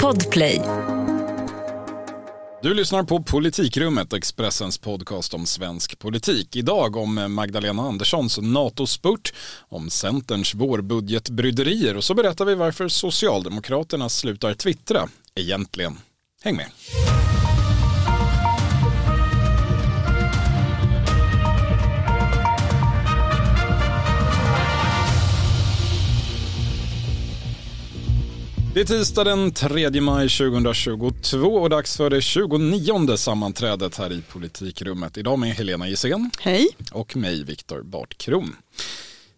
Podplay. Du lyssnar på Politikrummet, Expressens podcast om svensk politik. Idag om Magdalena Anderssons NATO-spurt, om Centerns vårbudgetbryderier och så berättar vi varför Socialdemokraterna slutar twittra, egentligen. Häng med! Det är tisdag den 3 maj 2022 och dags för det 29 sammanträdet här i politikrummet. Idag med Helena Gissén. Hej. Och mig, Viktor Bartkron.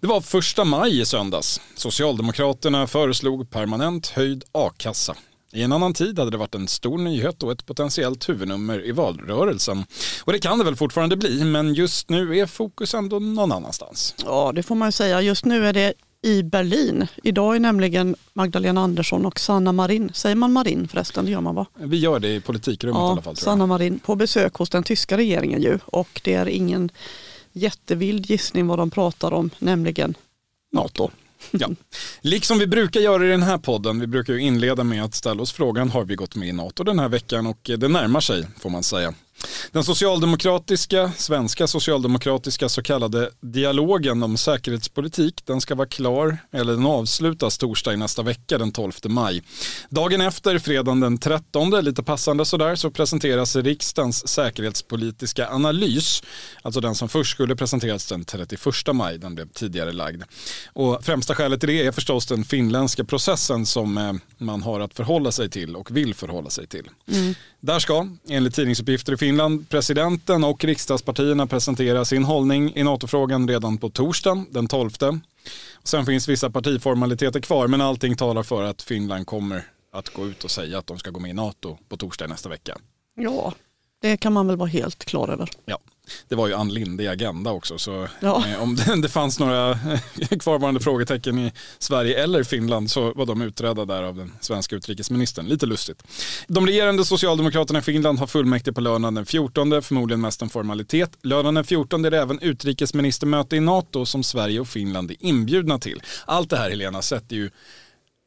Det var första maj i söndags. Socialdemokraterna föreslog permanent höjd a-kassa. I en annan tid hade det varit en stor nyhet och ett potentiellt huvudnummer i valrörelsen. Och det kan det väl fortfarande bli, men just nu är fokus ändå någon annanstans. Ja, det får man säga. Just nu är det i Berlin. Idag är nämligen Magdalena Andersson och Sanna Marin, säger man Marin förresten? Det gör man va? Vi gör det i politikrummet ja, i alla fall. Sanna Marin på besök hos den tyska regeringen ju och det är ingen jättevild gissning vad de pratar om, nämligen NATO. Ja. Liksom vi brukar göra i den här podden, vi brukar ju inleda med att ställa oss frågan har vi gått med i NATO den här veckan och det närmar sig får man säga. Den socialdemokratiska, svenska socialdemokratiska så kallade dialogen om säkerhetspolitik den ska vara klar, eller den avslutas torsdag i nästa vecka den 12 maj. Dagen efter, fredagen den 13, lite passande sådär, så presenteras riksdagens säkerhetspolitiska analys. Alltså den som först skulle presenteras den 31 maj, den blev tidigare lagd. Och främsta skälet till det är förstås den finländska processen som eh, man har att förhålla sig till och vill förhålla sig till. Mm. Där ska, enligt tidningsuppgifter i Finland, presidenten och riksdagspartierna presentera sin hållning i NATO-frågan redan på torsdag den 12. Sen finns vissa partiformaliteter kvar men allting talar för att Finland kommer att gå ut och säga att de ska gå med i NATO på torsdag nästa vecka. Ja, det kan man väl vara helt klar över. Ja, det var ju Ann Linde i Agenda också. Så ja. eh, om det, det, fanns några kvarvarande frågetecken i Sverige eller Finland så var de utredda där av den svenska utrikesministern. Lite lustigt. De regerande socialdemokraterna i Finland har fullmäktige på lördagen den 14, förmodligen mest en formalitet. Lördagen den 14 är det även utrikesministermöte i NATO som Sverige och Finland är inbjudna till. Allt det här Helena sätter ju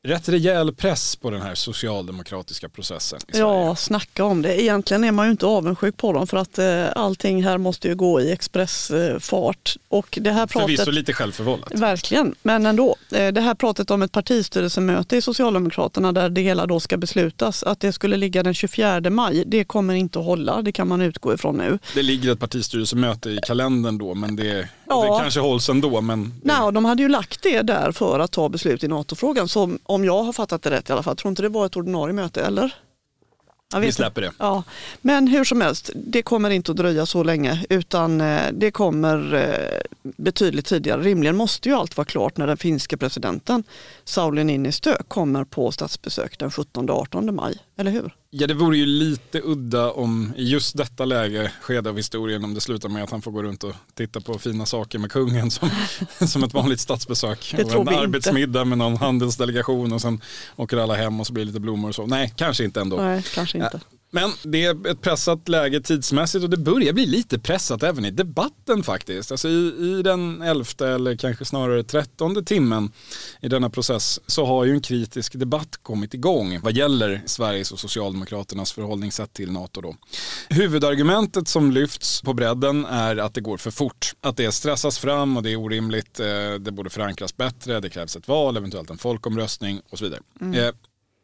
rätt rejäl press på den här socialdemokratiska processen i Sverige. Ja, snacka om det. Egentligen är man ju inte avundsjuk på dem för att eh, allting här måste ju gå i expressfart. Och det här pratet, Förvisso lite självförvållat. Verkligen, men ändå. Eh, det här pratet om ett partistyrelsemöte i Socialdemokraterna där det hela då ska beslutas, att det skulle ligga den 24 maj, det kommer inte att hålla. Det kan man utgå ifrån nu. Det ligger ett partistyrelsemöte i kalendern då, men det, ja. det kanske hålls ändå. Men. Nej, de hade ju lagt det där för att ta beslut i NATO-frågan. Så om jag har fattat det rätt i alla fall. Jag tror inte det var ett ordinarie möte, eller? Vi släpper det. Ja. Men hur som helst, det kommer inte att dröja så länge utan eh, det kommer eh, betydligt tidigare. Rimligen måste ju allt vara klart när den finska presidenten Sauli Niinistö kommer på statsbesök den 17-18 maj, eller hur? Ja, det vore ju lite udda om i just detta läge, skede av historien, om det slutar med att han får gå runt och titta på fina saker med kungen som, som ett vanligt statsbesök. Det och en arbetsmiddag med någon handelsdelegation och sen åker alla hem och så blir det lite blommor och så. Nej, kanske inte ändå. Nej, kanske inte. Men det är ett pressat läge tidsmässigt och det börjar bli lite pressat även i debatten faktiskt. Alltså i, i den elfte eller kanske snarare trettonde timmen i denna process så har ju en kritisk debatt kommit igång vad gäller Sveriges och Socialdemokraternas förhållningssätt till NATO. Då. Huvudargumentet som lyfts på bredden är att det går för fort. Att det stressas fram och det är orimligt, eh, det borde förankras bättre, det krävs ett val, eventuellt en folkomröstning och så vidare. Mm. Eh,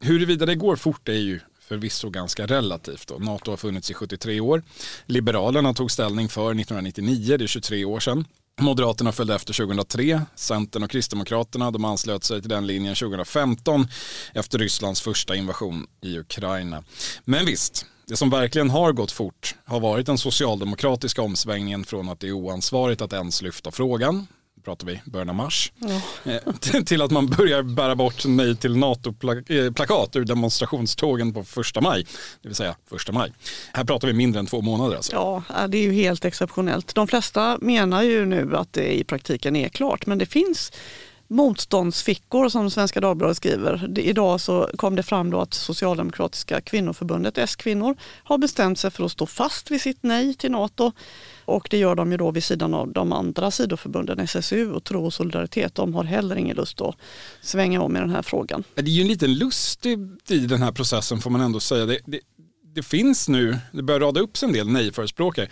huruvida det går fort är ju förvisso ganska relativt. Då. NATO har funnits i 73 år. Liberalerna tog ställning för 1999, det är 23 år sedan. Moderaterna följde efter 2003, Centern och Kristdemokraterna de anslöt sig till den linjen 2015 efter Rysslands första invasion i Ukraina. Men visst, det som verkligen har gått fort har varit den socialdemokratiska omsvängningen från att det är oansvarigt att ens lyfta frågan pratar vi början av mars, ja. Eh, till att man börjar bära bort nej till NATO-plakat ur demonstrationstågen på första maj, det vill säga första maj. Här pratar vi mindre än två månader. Alltså. Ja, det är ju helt exceptionellt. De flesta menar ju nu att det i praktiken är klart, men det finns motståndsfickor som Svenska Dagbladet skriver. Idag så kom det fram då att Socialdemokratiska kvinnoförbundet, S-kvinnor, har bestämt sig för att stå fast vid sitt nej till NATO. Och det gör de ju då vid sidan av de andra sidoförbunden, SSU och Tro och Solidaritet. De har heller ingen lust att svänga om i den här frågan. Det är ju en liten lust i den här processen får man ändå säga. Det, det, det finns nu, det börjar rada upp sig en del nej-förespråkare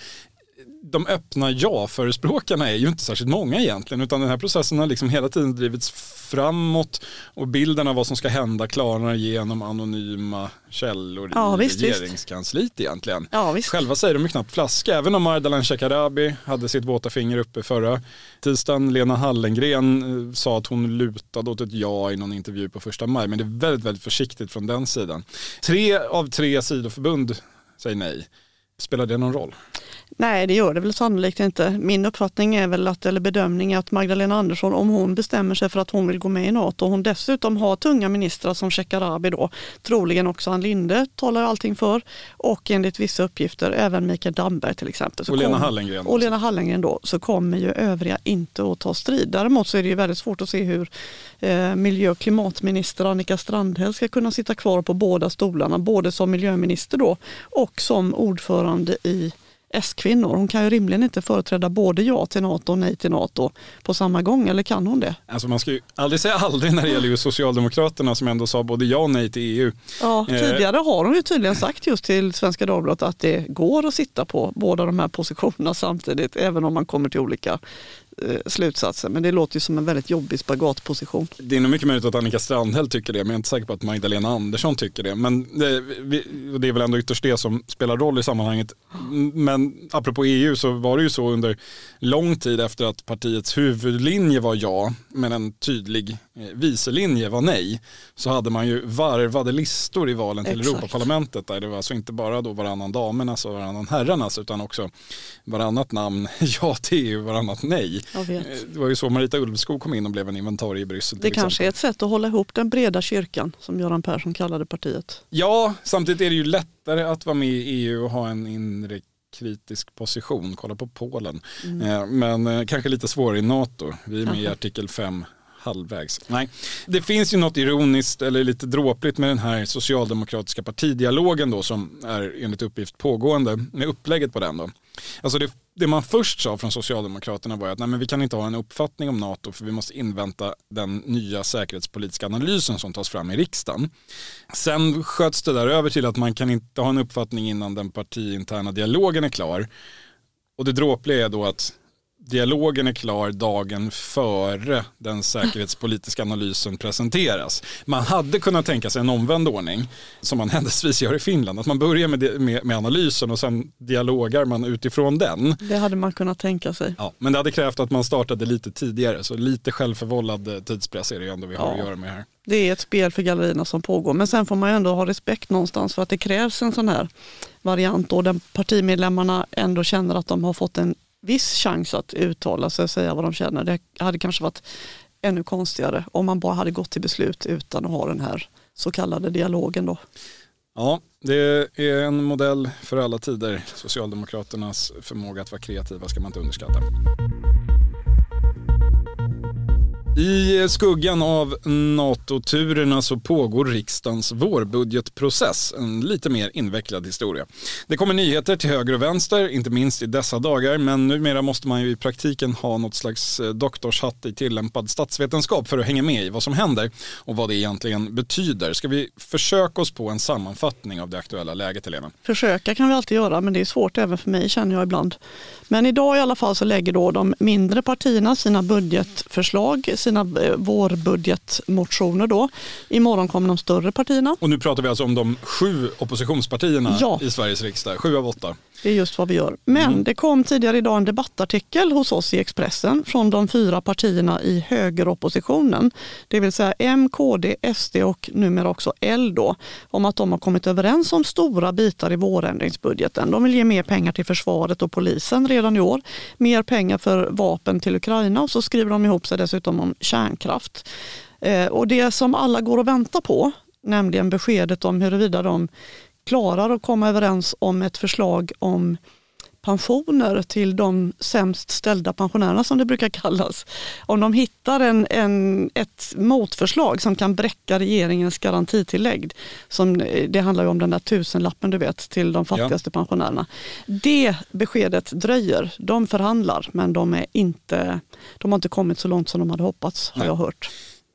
de öppna ja-förespråkarna är ju inte särskilt många egentligen utan den här processen har liksom hela tiden drivits framåt och bilden av vad som ska hända klarnar genom anonyma källor ja, i visst, regeringskansliet visst. egentligen. Ja, visst. Själva säger de ju knappt flaska, även om Ardalan Shekarabi hade sitt våta finger uppe förra tisdagen. Lena Hallengren eh, sa att hon lutade åt ett ja i någon intervju på första maj, men det är väldigt, väldigt försiktigt från den sidan. Tre av tre sidoförbund säger nej. Spelar det någon roll? Nej, det gör det väl sannolikt inte. Min uppfattning är väl att, eller bedömning är att Magdalena Andersson, om hon bestämmer sig för att hon vill gå med i NATO och hon dessutom har tunga ministrar som Shekarabi då, troligen också Ann Linde talar allting för och enligt vissa uppgifter även Mikael Damberg till exempel. Så och Lena Hallengren. Och Lena Hallengren då, så kommer ju övriga inte att ta strid. Däremot så är det ju väldigt svårt att se hur eh, miljö och klimatminister Annika Strandhäll ska kunna sitta kvar på båda stolarna, både som miljöminister då och som ordförande i S-kvinnor. Hon kan ju rimligen inte företräda både ja till NATO och nej till NATO på samma gång, eller kan hon det? Alltså man ska ju aldrig säga aldrig när det gäller just Socialdemokraterna som ändå sa både ja och nej till EU. Ja, eh, tidigare har hon ju tydligen sagt just till Svenska Dagbladet att det går att sitta på båda de här positionerna samtidigt, även om man kommer till olika Eh, slutsatser. Men det låter ju som en väldigt jobbig spagatposition. Det är nog mycket möjligt att Annika Strandhäll tycker det, men jag är inte säker på att Magdalena Andersson tycker det. Men det, det är väl ändå ytterst det som spelar roll i sammanhanget. Men apropå EU så var det ju så under lång tid efter att partiets huvudlinje var ja, men en tydlig eh, vicelinje var nej, så hade man ju varvade listor i valen till Exakt. Europaparlamentet där det var alltså inte bara då varannan damernas och varannan herrarnas utan också varannat namn ja till EU, varannat nej. Eh, det var ju så Marita Ulvskog kom in och blev en inventarie i Bryssel. Det kanske är ett sätt att hålla ihop den breda kyrkan som Göran Persson kallade partiet. Ja, samtidigt är det ju lättare att vara med i EU och ha en inre kritisk position. Kolla på Polen. Mm. Eh, men eh, kanske lite svårare i NATO. Vi är med i artikel 5 halvvägs. Nej. Det finns ju något ironiskt eller lite dråpligt med den här socialdemokratiska partidialogen då som är enligt uppgift pågående med upplägget på den då. Alltså det, det man först sa från Socialdemokraterna var att nej men vi kan inte ha en uppfattning om NATO för vi måste invänta den nya säkerhetspolitiska analysen som tas fram i riksdagen. Sen sköts det där över till att man kan inte ha en uppfattning innan den partiinterna dialogen är klar. Och det dråpliga är då att dialogen är klar dagen före den säkerhetspolitiska analysen presenteras. Man hade kunnat tänka sig en omvänd ordning som man händelsevis gör i Finland. Att man börjar med, med, med, analysen och sen dialogar man utifrån den. Det hade man kunnat tänka sig. Ja, men det hade krävt att man startade lite tidigare så lite självförvållad tidspress är det ju ändå vi har ja. att göra med här. Det är ett spel för gallerierna som pågår men sen får man ju ändå ha respekt någonstans för att det krävs en sån här variant och där partimedlemmarna ändå känner att de har fått en viss chans att uttala sig och säga vad de känner. Det hade kanske varit ännu konstigare om man bara hade gått till beslut utan att ha den här så kallade dialogen då. Ja, det är en modell för alla tider. Socialdemokraternas förmåga att vara kreativa ska man inte underskatta. I skuggan av NATO-turerna så pågår riksdagens vårbudgetprocess, en lite mer invecklad historia. Det kommer nyheter till höger och vänster, inte minst i dessa dagar, men numera måste man ju i praktiken ha något slags eh, doktorshatt i tillämpad statsvetenskap för att hänga med i vad som händer och vad det egentligen betyder. Ska vi försöka oss på en sammanfattning av det aktuella läget, Helena? Försöka kan vi alltid göra, men det är svårt även för mig känner jag ibland. Men idag i alla fall så lägger då de mindre partierna sina budgetförslag, sina eh, vårbudgetmotioner då. Imorgon kommer de större partierna. Och nu pratar vi alltså om de sju oppositionspartierna ja. i Sveriges riksdag, sju av åtta. Det är just vad vi gör. Men mm. det kom tidigare idag en debattartikel hos oss i Expressen från de fyra partierna i högeroppositionen. Det vill säga M, KD, SD och numera också L då, om att de har kommit överens om stora bitar i vårändringsbudgeten. De vill ge mer pengar till försvaret och polisen redan i år, mer pengar för vapen till Ukraina och så skriver de ihop sig dessutom om kärnkraft. Eh, och det som alla går och väntar på, nämligen beskedet om huruvida de klarar att komma överens om ett förslag om pensioner till de sämst ställda pensionärerna som det brukar kallas. Om de hittar en, en, ett motförslag som kan bräcka regeringens garantitillägg, som, det handlar ju om den där tusenlappen du vet till de fattigaste ja. pensionärerna. Det beskedet dröjer. De förhandlar men de, är inte, de har inte kommit så långt som de hade hoppats har jag hört.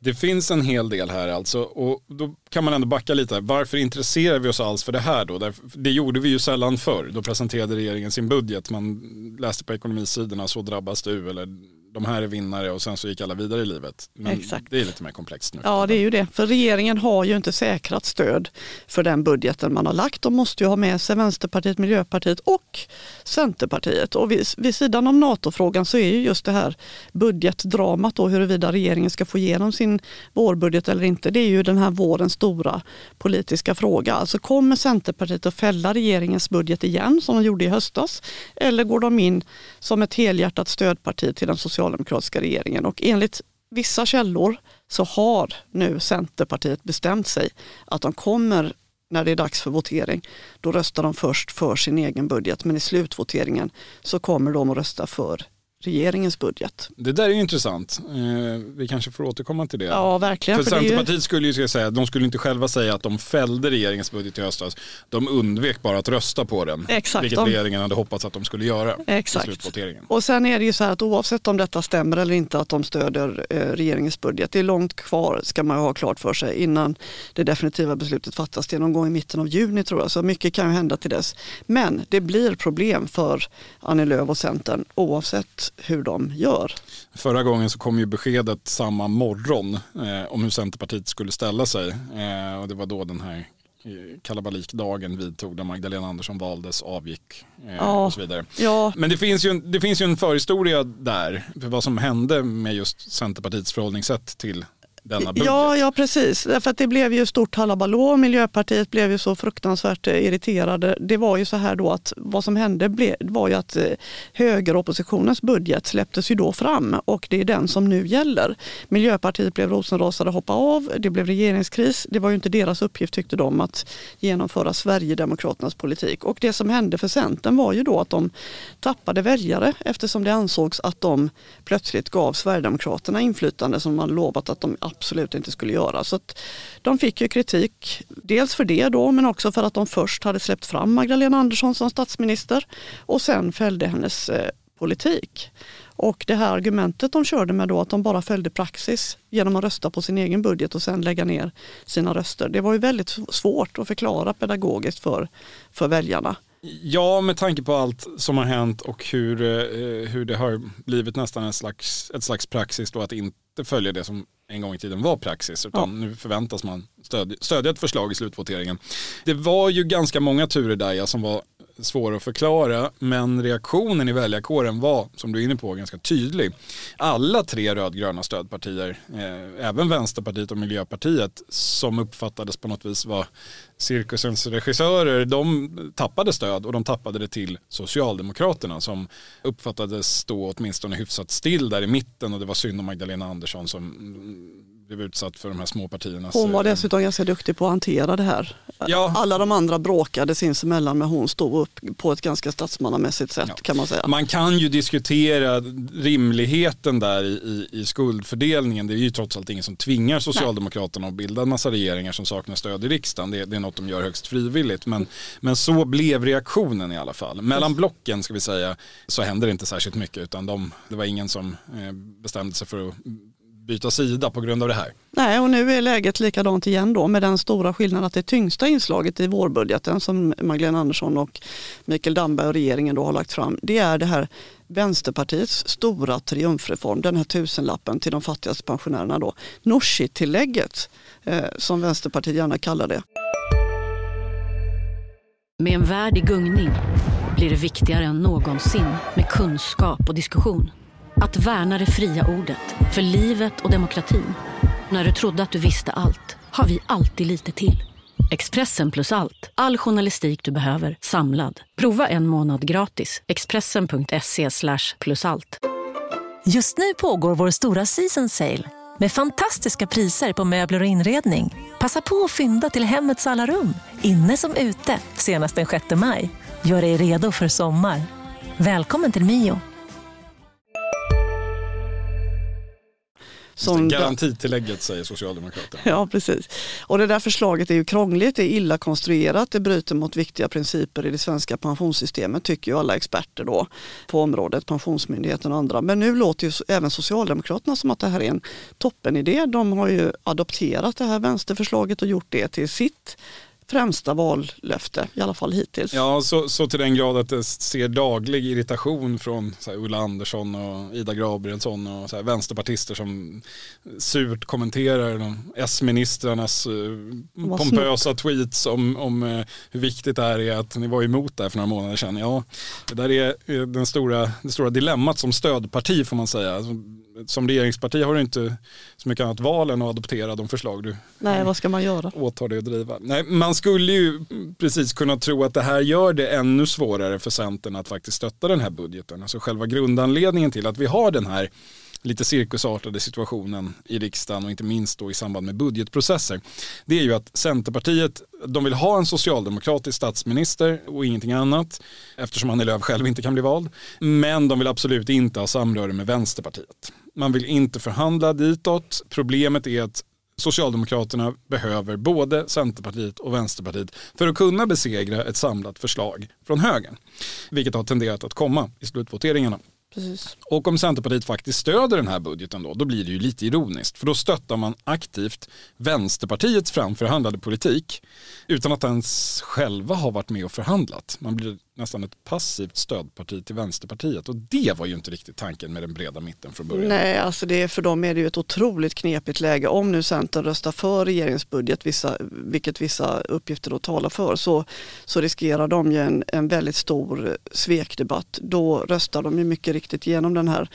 Det finns en hel del här alltså och då kan man ändå backa lite. Varför intresserar vi oss alls för det här då? Det gjorde vi ju sällan förr. Då presenterade regeringen sin budget. Man läste på ekonomisidorna så drabbas du eller de här är vinnare och sen så gick alla vidare i livet. Men Exakt. det är lite mer komplext nu. Ja det är ju det, för regeringen har ju inte säkrat stöd för den budgeten man har lagt. De måste ju ha med sig Vänsterpartiet, Miljöpartiet och Centerpartiet. Och vid, vid sidan om NATO-frågan så är ju just det här budgetdramat då huruvida regeringen ska få igenom sin vårbudget eller inte. Det är ju den här vårens stora politiska fråga. Alltså kommer Centerpartiet att fälla regeringens budget igen som de gjorde i höstas? Eller går de in som ett helhjärtat stödparti till den sociala socialdemokratiska regeringen. Och enligt vissa källor så har nu Centerpartiet bestämt sig att de kommer när det är dags för votering, då röstar de först för sin egen budget. Men i slutvoteringen så kommer de att rösta för regeringens budget. Det där är ju intressant. Eh, vi kanske får återkomma till det. Ja, verkligen. För, för Centerpartiet ju... skulle ju säga, de skulle inte själva säga att de fällde regeringens budget i höstas. De undvek bara att rösta på den. Exakt. Vilket de... regeringen hade hoppats att de skulle göra Exakt. i slutvoteringen. Och sen är det ju så här att oavsett om detta stämmer eller inte att de stöder eh, regeringens budget, det är långt kvar ska man ha klart för sig innan det definitiva beslutet fattas. Det är någon gång i mitten av juni tror jag, så mycket kan ju hända till dess. Men det blir problem för Annie Lööf och Centern oavsett hur de gör. Förra gången så kom ju beskedet samma morgon eh, om hur Centerpartiet skulle ställa sig. Eh, och det var då den här eh, kalabalikdagen vidtog där Magdalena Andersson valdes, avgick eh, ja, och så vidare. Ja. Men det finns, ju en, det finns ju en förhistoria där för vad som hände med just Centerpartiets förhållningssätt till denna budget. Ja, ja precis. Därför att det blev ju stort halabalå. Miljöpartiet blev ju så fruktansvärt eh, irriterade. Det var ju så här då att vad som hände var ju att eh, högeroppositionens budget släpptes ju då fram och det är den som nu gäller. Miljöpartiet blev rosenrasade och hoppade av. Det blev regeringskris. Det var ju inte deras uppgift tyckte de att genomföra Sverigedemokraternas politik. Och det som hände för Centern var ju då att de tappade väljare eftersom det ansågs att de plötsligt gav Sverigedemokraterna inflytande som man lovat att de absolut inte skulle göra. Så de fick ju kritik, dels för det då, men också för att de först hade släppt fram Magdalena Andersson som statsminister och sen följde hennes eh, politik. Och det här argumentet de körde med då att de bara följde praxis genom att rösta på sin egen budget och sen lägga ner sina röster. Det var ju väldigt svårt att förklara pedagogiskt för, för väljarna. Ja, med tanke på allt som har hänt och hur, eh, hur det har blivit nästan en slags, ett slags praxis då att inte följa det som en gång i tiden var praxis utan ja. nu förväntas man stödja, stödja ett förslag i slutvoteringen. Det var ju ganska många turer där ja, som var svåra att förklara men reaktionen i väljarkåren var som du är inne på ganska tydlig. Alla tre rödgröna stödpartier, eh, även Vänsterpartiet och Miljöpartiet som uppfattades på något vis vara cirkusens regissörer, de tappade stöd och de tappade det till Socialdemokraterna som uppfattades stå åtminstone hyfsat still där i mitten och det var synd om Magdalena Andersson som blev utsatt för de här små partiernas... Hon var eh, dessutom ganska duktig på att hantera det här. Ja. Alla de andra bråkade sinsemellan men hon stod upp på ett ganska statsmannamässigt sätt ja. kan man säga. Man kan ju diskutera rimligheten där i, i, i, skuldfördelningen. Det är ju trots allt ingen som tvingar Socialdemokraterna Nej. att bilda en massa regeringar som saknar stöd i riksdagen. Det, det, är något de gör högst frivilligt. Men, men så blev reaktionen i alla fall. Mellan blocken ska vi säga så hände det inte särskilt mycket utan de, det var ingen som eh, bestämde sig för att byta sida på grund av det här. Nej, och nu är läget likadant igen då med den stora skillnaden att det tyngsta inslaget i vårbudgeten som Magdalena Andersson och Mikael Damberg och regeringen då har lagt fram, det är det här Vänsterpartiets stora triumfreform, den här tusenlappen till de fattigaste pensionärerna då. Nooshi-tillägget eh, som Vänsterpartiet gärna kallar det. Med en värld i gungning blir det viktigare än någonsin med kunskap och diskussion. Att värna det fria ordet, för livet och demokratin. När du trodde att du visste allt, har vi alltid lite till. Expressen plus allt. All journalistik du behöver, samlad. Prova en månad gratis. Expressen.se plus allt. Just nu pågår vår stora season sale med fantastiska priser på möbler och inredning. Passa på att fynda till hemmets alla rum, inne som ute, senast den 6 maj. Gör dig redo för sommar. Välkommen till Mio. Som Garantitillägget säger Socialdemokraterna. Ja, precis. Och det där förslaget är ju krångligt, det är illa konstruerat, det bryter mot viktiga principer i det svenska pensionssystemet tycker ju alla experter då på området, Pensionsmyndigheten och andra. Men nu låter ju även Socialdemokraterna som att det här är en toppenidé. De har ju adopterat det här vänsterförslaget och gjort det till sitt främsta vallöfte, i alla fall hittills. Ja, så, så till den grad att det ser daglig irritation från så här, Ulla Andersson och Ida Gabrielsson och så här, vänsterpartister som surt kommenterar S-ministrarnas eh, pompösa tweets om, om eh, hur viktigt det här är att ni var emot det här för några månader sedan. Ja, det där är den stora, det stora dilemmat som stödparti får man säga. Alltså, som regeringsparti har du inte så mycket annat val än att adoptera de förslag du Nej, vad ska man göra? åtar dig att driva. Nej, man man skulle ju precis kunna tro att det här gör det ännu svårare för Centern att faktiskt stötta den här budgeten. Alltså själva grundanledningen till att vi har den här lite cirkusartade situationen i riksdagen och inte minst då i samband med budgetprocesser. Det är ju att Centerpartiet, de vill ha en socialdemokratisk statsminister och ingenting annat eftersom Annie Lööf själv inte kan bli vald. Men de vill absolut inte ha samröre med Vänsterpartiet. Man vill inte förhandla ditåt. Problemet är att Socialdemokraterna behöver både Centerpartiet och Vänsterpartiet för att kunna besegra ett samlat förslag från högern. Vilket har tenderat att komma i slutvoteringarna. Precis. Och om Centerpartiet faktiskt stöder den här budgeten då, då blir det ju lite ironiskt. För då stöttar man aktivt Vänsterpartiets framförhandlade politik utan att ens själva har varit med och förhandlat. Man blir nästan ett passivt stödparti till Vänsterpartiet och det var ju inte riktigt tanken med den breda mitten från början. Nej, alltså det, för dem är det ju ett otroligt knepigt läge. Om nu Centern röstar för regeringsbudget, vissa, vilket vissa uppgifter då talar för, så, så riskerar de ju en, en väldigt stor svekdebatt. Då röstar de ju mycket riktigt igenom den här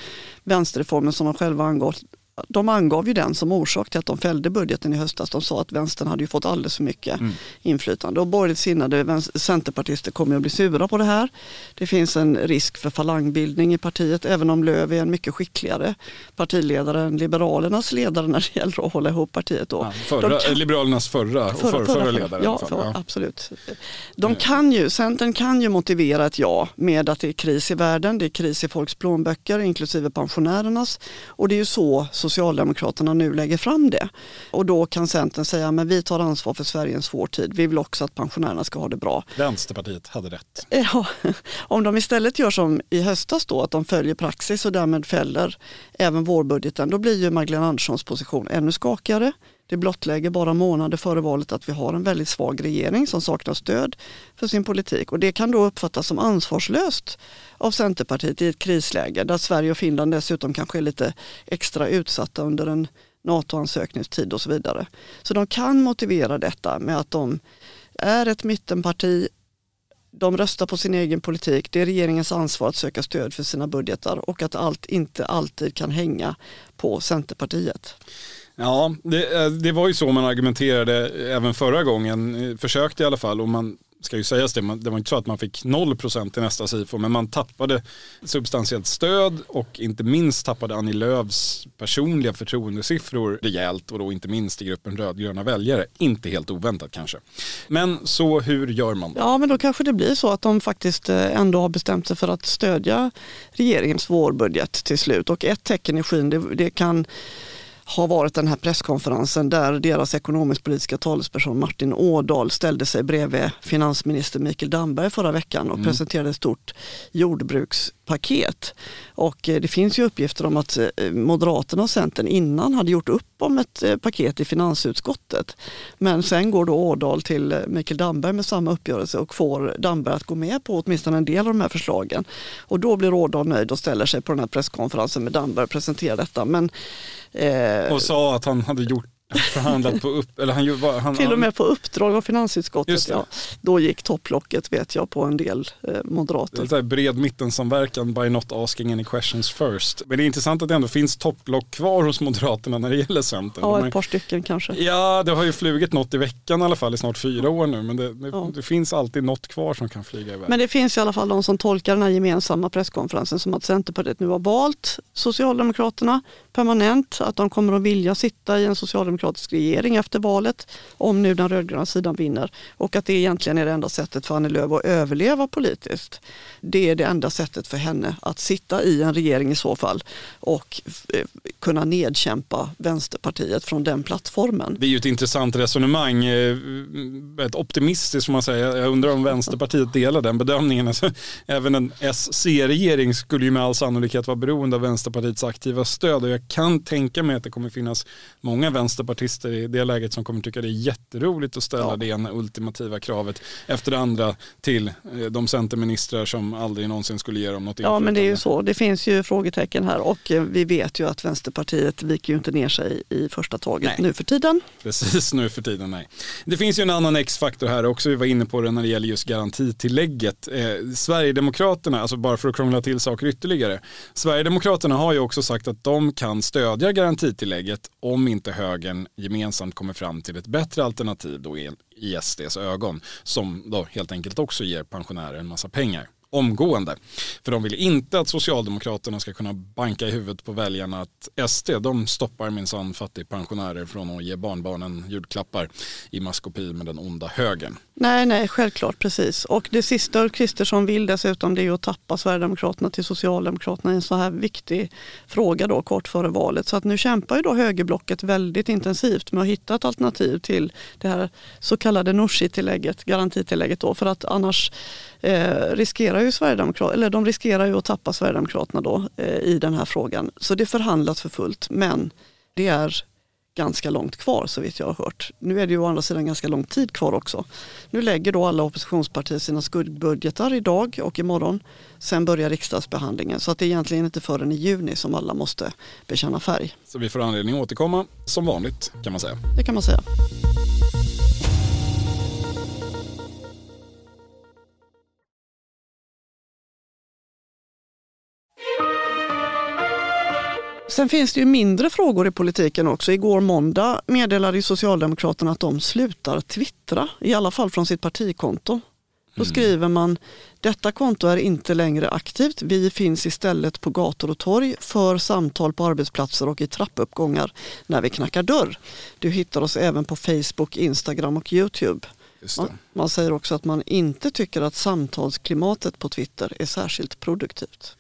vänsterreformen som de själva angått de angav ju den som orsak till att de fällde budgeten i höstas. De sa att vänstern hade ju fått alldeles för mycket mm. inflytande och borgerligt sinnade centerpartister kommer att bli sura på det här. Det finns en risk för falangbildning i partiet även om Löv är en mycket skickligare partiledare än Liberalernas ledare när det gäller att hålla ihop partiet. Då. Ja, förra, kan, Liberalernas förra förra, förra, förra ledare. Ja, för, ja, absolut. De kan ju, Centern kan ju motivera ett ja med att det är kris i världen, det är kris i folks plånböcker inklusive pensionärernas och det är ju så Socialdemokraterna nu lägger fram det. Och då kan Centern säga men vi tar ansvar för Sverige i en svår tid. Vi vill också att pensionärerna ska ha det bra. Vänsterpartiet hade rätt. Ja, om de istället gör som i höstas då, att de följer praxis och därmed fäller även vårbudgeten, då blir ju Magdalena Anderssons position ännu skakigare. Det blottlägger bara månader före valet att vi har en väldigt svag regering som saknar stöd för sin politik och det kan då uppfattas som ansvarslöst av Centerpartiet i ett krisläge där Sverige och Finland dessutom kanske är lite extra utsatta under en NATO-ansökningstid och så vidare. Så de kan motivera detta med att de är ett mittenparti, de röstar på sin egen politik, det är regeringens ansvar att söka stöd för sina budgetar och att allt inte alltid kan hänga på Centerpartiet. Ja, det, eh, det, var ju så man argumenterade även förra gången, eh, försökte i alla fall. Och man ska ju sägas det, det var inte så att man fick 0% i nästa SIFO, men man tappade substantiellt stöd och inte minst tappade Annie Lööfs personliga förtroendesiffror rejält och då inte minst i gruppen rödgröna väljare. Inte helt oväntat kanske. Men så hur gör man då? Ja, men då kanske det blir så att de faktiskt eh, ändå har bestämt sig för att stödja regeringens vårbudget till slut och ett tecken i skyn det, det kan har varit den här presskonferensen där deras ekonomisk-politiska talesperson Martin Ådahl ställde sig bredvid finansminister Mikael Damberg förra veckan och mm. presenterade ett stort paket Och eh, det finns ju uppgifter om att eh, Moderaterna och Centern innan hade gjort upp om ett eh, paket i finansutskottet. Men sen går då Ådahl till Mikael Damberg med samma uppgörelse och får Damberg att gå med på åtminstone en del av de här förslagen. Och då blir Ådahl nöjd och ställer sig på den här presskonferensen med Damberg och presenterar detta. Men Eh, och sa att han hade gjort förhandlat på upp, eller han, han, Till och med på uppdrag av finansutskottet. Ja. Då gick topplocket vet jag på en del eh, moderater. Det är bred mittensamverkan by not asking any questions first. Men det är intressant att det ändå finns topplock kvar hos Moderaterna när det gäller Centern. Ja, ett par stycken kanske. Ja, det har ju flugit något i veckan i alla fall i snart fyra år nu. Men det, det, ja. det finns alltid något kvar som kan flyga iväg. Men det finns i alla fall de som tolkar den här gemensamma presskonferensen som att Centerpartiet nu har valt Socialdemokraterna permanent. Att de kommer att vilja sitta i en socialdemokratisk socialdemokratisk regering efter valet om nu den rödgröna sidan vinner och att det egentligen är det enda sättet för Annie Lööf att överleva politiskt. Det är det enda sättet för henne att sitta i en regering i så fall och eh, kunna nedkämpa Vänsterpartiet från den plattformen. Det är ju ett intressant resonemang, eh, ett optimistiskt får man säga. Jag undrar om Vänsterpartiet delar den bedömningen. Alltså, även en SC-regering skulle ju med all sannolikhet vara beroende av Vänsterpartiets aktiva stöd och jag kan tänka mig att det kommer finnas många vänsterpartister i det läget som kommer tycka det är jätteroligt att ställa ja. det ena ultimativa kravet efter det andra till eh, de centerministrar som aldrig någonsin skulle ge dem något Ja men det är ju så, det finns ju frågetecken här och eh, vi vet ju att Vänsterpartiet viker ju inte ner sig i första taget nej. nu för tiden. Precis nu för tiden, nej. Det finns ju en annan X-faktor här också, vi var inne på det när det gäller just garantitillägget. Eh, Sverigedemokraterna, alltså bara för att krångla till saker ytterligare, Sverigedemokraterna har ju också sagt att de kan stödja garantitillägget om inte högern gemensamt kommer fram till ett bättre alternativ då i SDs ögon som då helt enkelt också ger pensionärer en massa pengar omgående. För de vill inte att Socialdemokraterna ska kunna banka i huvudet på väljarna att SD de stoppar minsann fattigpensionärer från att ge barnbarnen julklappar i maskopi med den onda högern. Nej, nej, självklart precis. Och det sista Ulf Kristersson vill dessutom det är att tappa Sverigedemokraterna till Socialdemokraterna i en så här viktig fråga då kort före valet. Så att nu kämpar ju då högerblocket väldigt intensivt med att hitta ett alternativ till det här så kallade Nooshi-tillägget, garantitillägget då, för att annars eh, riskerar ju Sverigedemokraterna, eller de riskerar ju att tappa Sverigedemokraterna då eh, i den här frågan. Så det förhandlas för fullt, men det är ganska långt kvar så vitt jag har hört. Nu är det ju å andra sidan ganska lång tid kvar också. Nu lägger då alla oppositionspartier sina skuggbudgetar idag och imorgon. Sen börjar riksdagsbehandlingen så att det är egentligen inte förrän i juni som alla måste bekänna färg. Så vi får anledning att återkomma som vanligt kan man säga. Det kan man säga. Sen finns det ju mindre frågor i politiken också. Igår måndag meddelade Socialdemokraterna att de slutar twittra, i alla fall från sitt partikonto. Då mm. skriver man, detta konto är inte längre aktivt. Vi finns istället på gator och torg för samtal på arbetsplatser och i trappuppgångar när vi knackar dörr. Du hittar oss även på Facebook, Instagram och Youtube. Man, man, säger också att man inte tycker att samtalsklimatet på Twitter är särskilt produktivt.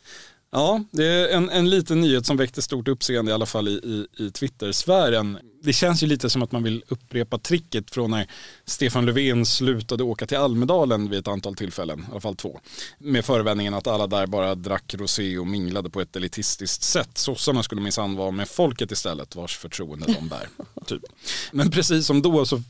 Ja, det är en, en liten nyhet som väckte stort uppseende i alla fall i, i, i Twitter-sfären. Det känns ju lite som att man vill upprepa tricket från när Stefan Löfven slutade åka till Almedalen vid ett antal tillfällen, i alla fall två. Med förevändningen att alla där bara drack rosé och minglade på ett elitistiskt sätt. Sossarna skulle minsann vara med folket istället, vars förtroende de bär. typ. Men precis som då så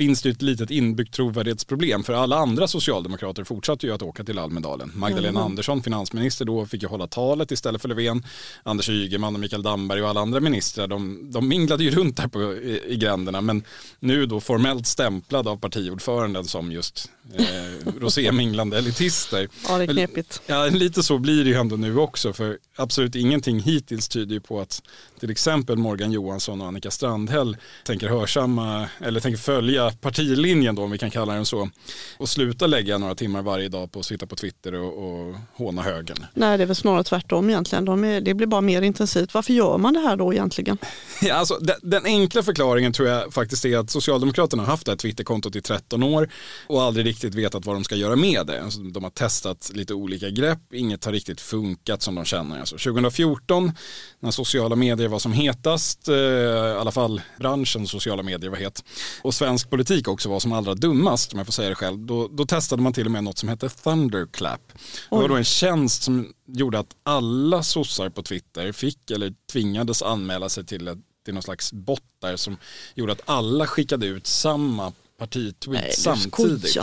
finns det ett litet inbyggt trovärdighetsproblem för alla andra socialdemokrater fortsatte ju att åka till Almedalen. Magdalena mm. Andersson, finansminister då, fick ju hålla talet istället för Löfven. Anders Ygeman och Mikael Damberg och alla andra ministrar, de, de minglade ju runt där på, i, i gränderna men nu då formellt stämplad av partiordföranden som just eh, roséminglande elitister. Ja, det är knepigt. Ja, lite så blir det ju ändå nu också för absolut ingenting hittills tyder ju på att till exempel Morgan Johansson och Annika Strandhäll tänker hörsamma eller tänker följa partilinjen då om vi kan kalla den så och sluta lägga några timmar varje dag på att sitta på Twitter och, och håna högern. Nej det är väl snarare tvärtom egentligen. De är, det blir bara mer intensivt. Varför gör man det här då egentligen? Ja, alltså, den, den enkla förklaringen tror jag faktiskt är att Socialdemokraterna har haft det här Twitterkontot i 13 år och aldrig riktigt vetat vad de ska göra med det. Alltså, de har testat lite olika grepp, inget har riktigt funkat som de känner. Alltså, 2014 när sociala medier var som hetast, eh, i alla fall branschen sociala medier var het, och svensk politik också var som allra dummast, om jag får säga det själv, då, då testade man till och med något som hette Thunderclap. Det var då en tjänst som gjorde att alla sossar på Twitter fick eller tvingades anmäla sig till, ett, till någon slags bot där som gjorde att alla skickade ut samma partitweet samtidigt.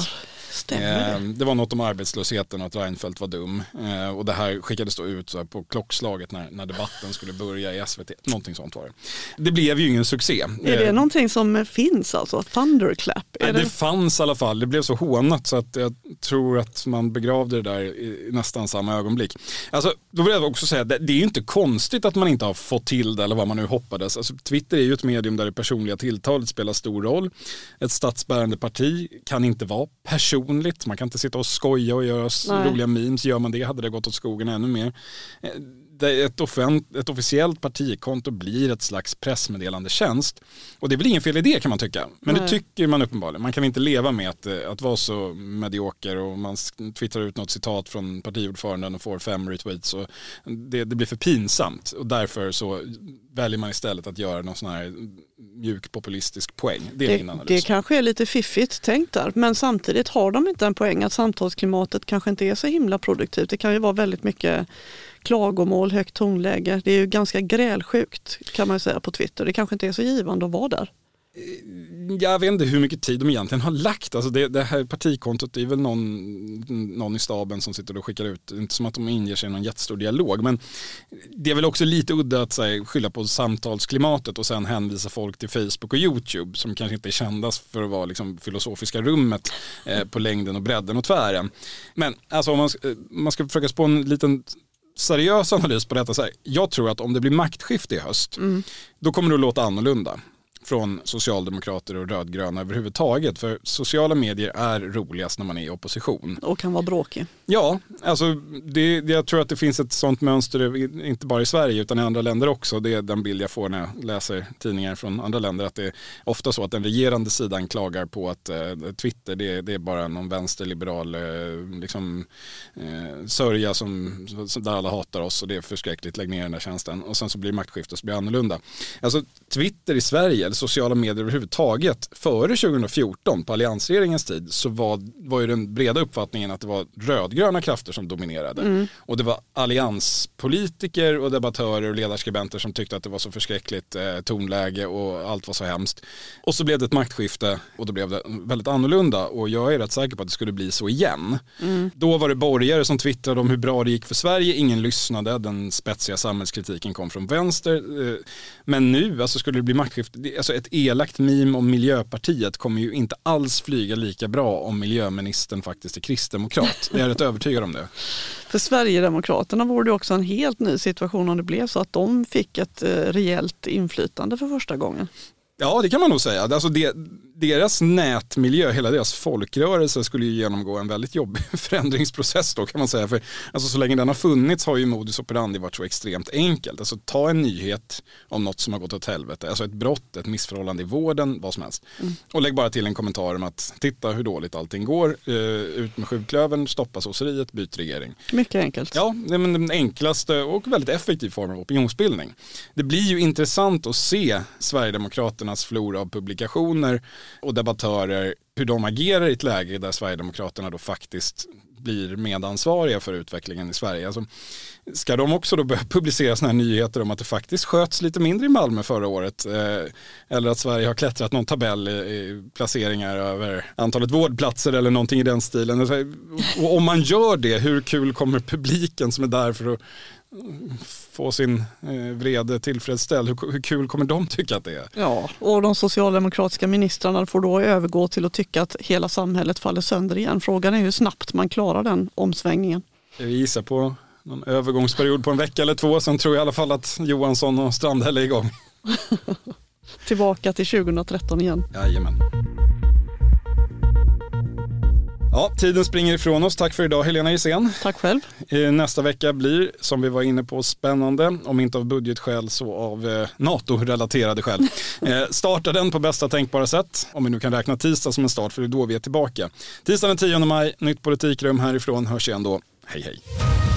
Stämmer eh, det var något om arbetslösheten och att Reinfeldt var dum. Eh, och det här skickades då ut så på klockslaget när, när debatten skulle börja i SVT. Någonting sånt var det. Det blev ju ingen succé. Är det eh, någonting som finns alltså? Thunderclap? Nej, det... det fanns i alla fall. Det blev så hånat så att jag tror att man begravde det där i nästan samma ögonblick. Alltså, då vill jag också säga att det är ju inte konstigt att man inte har fått till det eller vad man nu hoppades. Alltså, Twitter är ju ett medium där det personliga tilltalet spelar stor roll. Ett statsbärande parti kan inte vara person personligt. Man kan inte sitta och skoja och göra Nej. roliga memes. Gör man det hade det gått åt skogen ännu mer. Ett, offent, ett officiellt partikonto blir ett slags pressmeddelande tjänst. Och det är väl ingen fel idé kan man tycka. Men Nej. det tycker man uppenbarligen. Man kan inte leva med att, eh, att vara så medioker och man twittrar ut något citat från partiordföranden och får fem retweets. Och det, det blir för pinsamt och därför så väljer man istället att göra någon sån här mjuk populistisk poäng. Det är det, min analys. Det kanske är lite fiffigt tänkt där men samtidigt har de inte en poäng att samtalsklimatet kanske inte är så himla produktivt. Det kan ju vara väldigt mycket klagomål, högt tonläge. Det är ju ganska grälsjukt kan man säga på Twitter. Det kanske inte är så givande att vara där. Eh, jag vet inte hur mycket tid de egentligen har lagt. Alltså det, det här partikontot det är väl någon, någon i staben som sitter och skickar ut. Inte som att de inger sig i någon jättestor dialog. Men det är väl också lite udda att här, skylla på samtalsklimatet och sen hänvisa folk till Facebook och YouTube som kanske inte är kända för att vara liksom, filosofiska rummet eh, på längden och bredden och tvären. Men alltså om man, eh, man ska försöka spå en liten seriös analys på detta. Så här, jag tror att om det blir maktskifte i höst, mm. då kommer det att låta annorlunda från socialdemokrater och rödgröna överhuvudtaget. För sociala medier är roligast när man är i opposition. Och kan vara bråkig. Ja, alltså det, jag tror att det finns ett sånt mönster, inte bara i Sverige utan i andra länder också. Det är den bild jag får när jag läser tidningar från andra länder. Att det är ofta så att den regerande sidan klagar på att eh, Twitter det, det, är bara någon vänsterliberal eh, liksom, eh, sörja som, som, där alla hatar oss och det är förskräckligt, lägg ner den där tjänsten. Och sen så blir det maktskifte så blir det annorlunda. Alltså Twitter i Sverige, sociala medier överhuvudtaget. Före 2014, på alliansregeringens tid, så var, var ju den breda uppfattningen att det var rödgröna krafter som dominerade. Mm. Och det var allianspolitiker och debattörer och ledarskribenter som tyckte att det var så förskräckligt eh, tonläge och allt var så hemskt. Och så blev det ett maktskifte och då blev det väldigt annorlunda och jag är rätt säker på att det skulle bli så igen. Mm. Då var det borgare som twittrade om hur bra det gick för Sverige, ingen lyssnade, den spetsiga samhällskritiken kom från vänster. Eh, men nu alltså skulle det bli maktskifte, alltså ett elakt meme om Miljöpartiet kommer ju inte alls flyga lika bra om miljöministern faktiskt är kristdemokrat. Jag är rätt övertygad om det. För Sverigedemokraterna vore det också en helt ny situation om det blev så att de fick ett eh, rejält inflytande för första gången. Ja, det kan man nog säga. Alltså det, deras nätmiljö, hela deras folkrörelse skulle ju genomgå en väldigt jobbig förändringsprocess då kan man säga. För alltså, så länge den har funnits har ju modus operandi varit så extremt enkelt. Alltså ta en nyhet om något som har gått åt helvete, alltså ett brott, ett missförhållande i vården, vad som helst. Mm. Och lägg bara till en kommentar om att titta hur dåligt allting går, uh, ut med sjuklövern, stoppa sosseriet, byt regering. Mycket enkelt. Ja, det är den enklaste och väldigt effektiv form av opinionsbildning. Det blir ju intressant att se Sverigedemokraternas flora av publikationer och debattörer hur de agerar i ett läge där Sverigedemokraterna då faktiskt blir medansvariga för utvecklingen i Sverige. Alltså, ska de också då börja publicera sådana här nyheter om att det faktiskt sköts lite mindre i Malmö förra året? Eh, eller att Sverige har klättrat någon tabell i, i, placeringar över antalet vårdplatser eller någonting i den stilen. Och om man gör det, hur kul kommer publiken som är där för att få sin eh, vrede tillfredsställd. Hur, hur kul kommer de tycka att det är? Ja, och de socialdemokratiska ministrarna får då övergå till att tycka att hela samhället faller sönder igen. Frågan är hur snabbt man klarar den omsvängningen. Jag gissar på någon övergångsperiod på en vecka eller två. Sen tror jag i alla fall att Johansson och Strandhäll är igång. Tillbaka till 2013 igen. Jajamän. Ja, tiden springer ifrån oss. Tack för idag Helena Gissén. Tack själv. Nästa vecka blir, som vi var inne på, spännande. Om inte av budgetskäl så av eh, NATO-relaterade skäl. eh, starta den på bästa tänkbara sätt. Om vi nu kan räkna tisdag som en start, för det är då vi är tillbaka. Tisdag den 10 maj, nytt politikrum härifrån. Hörs igen då. Hej hej.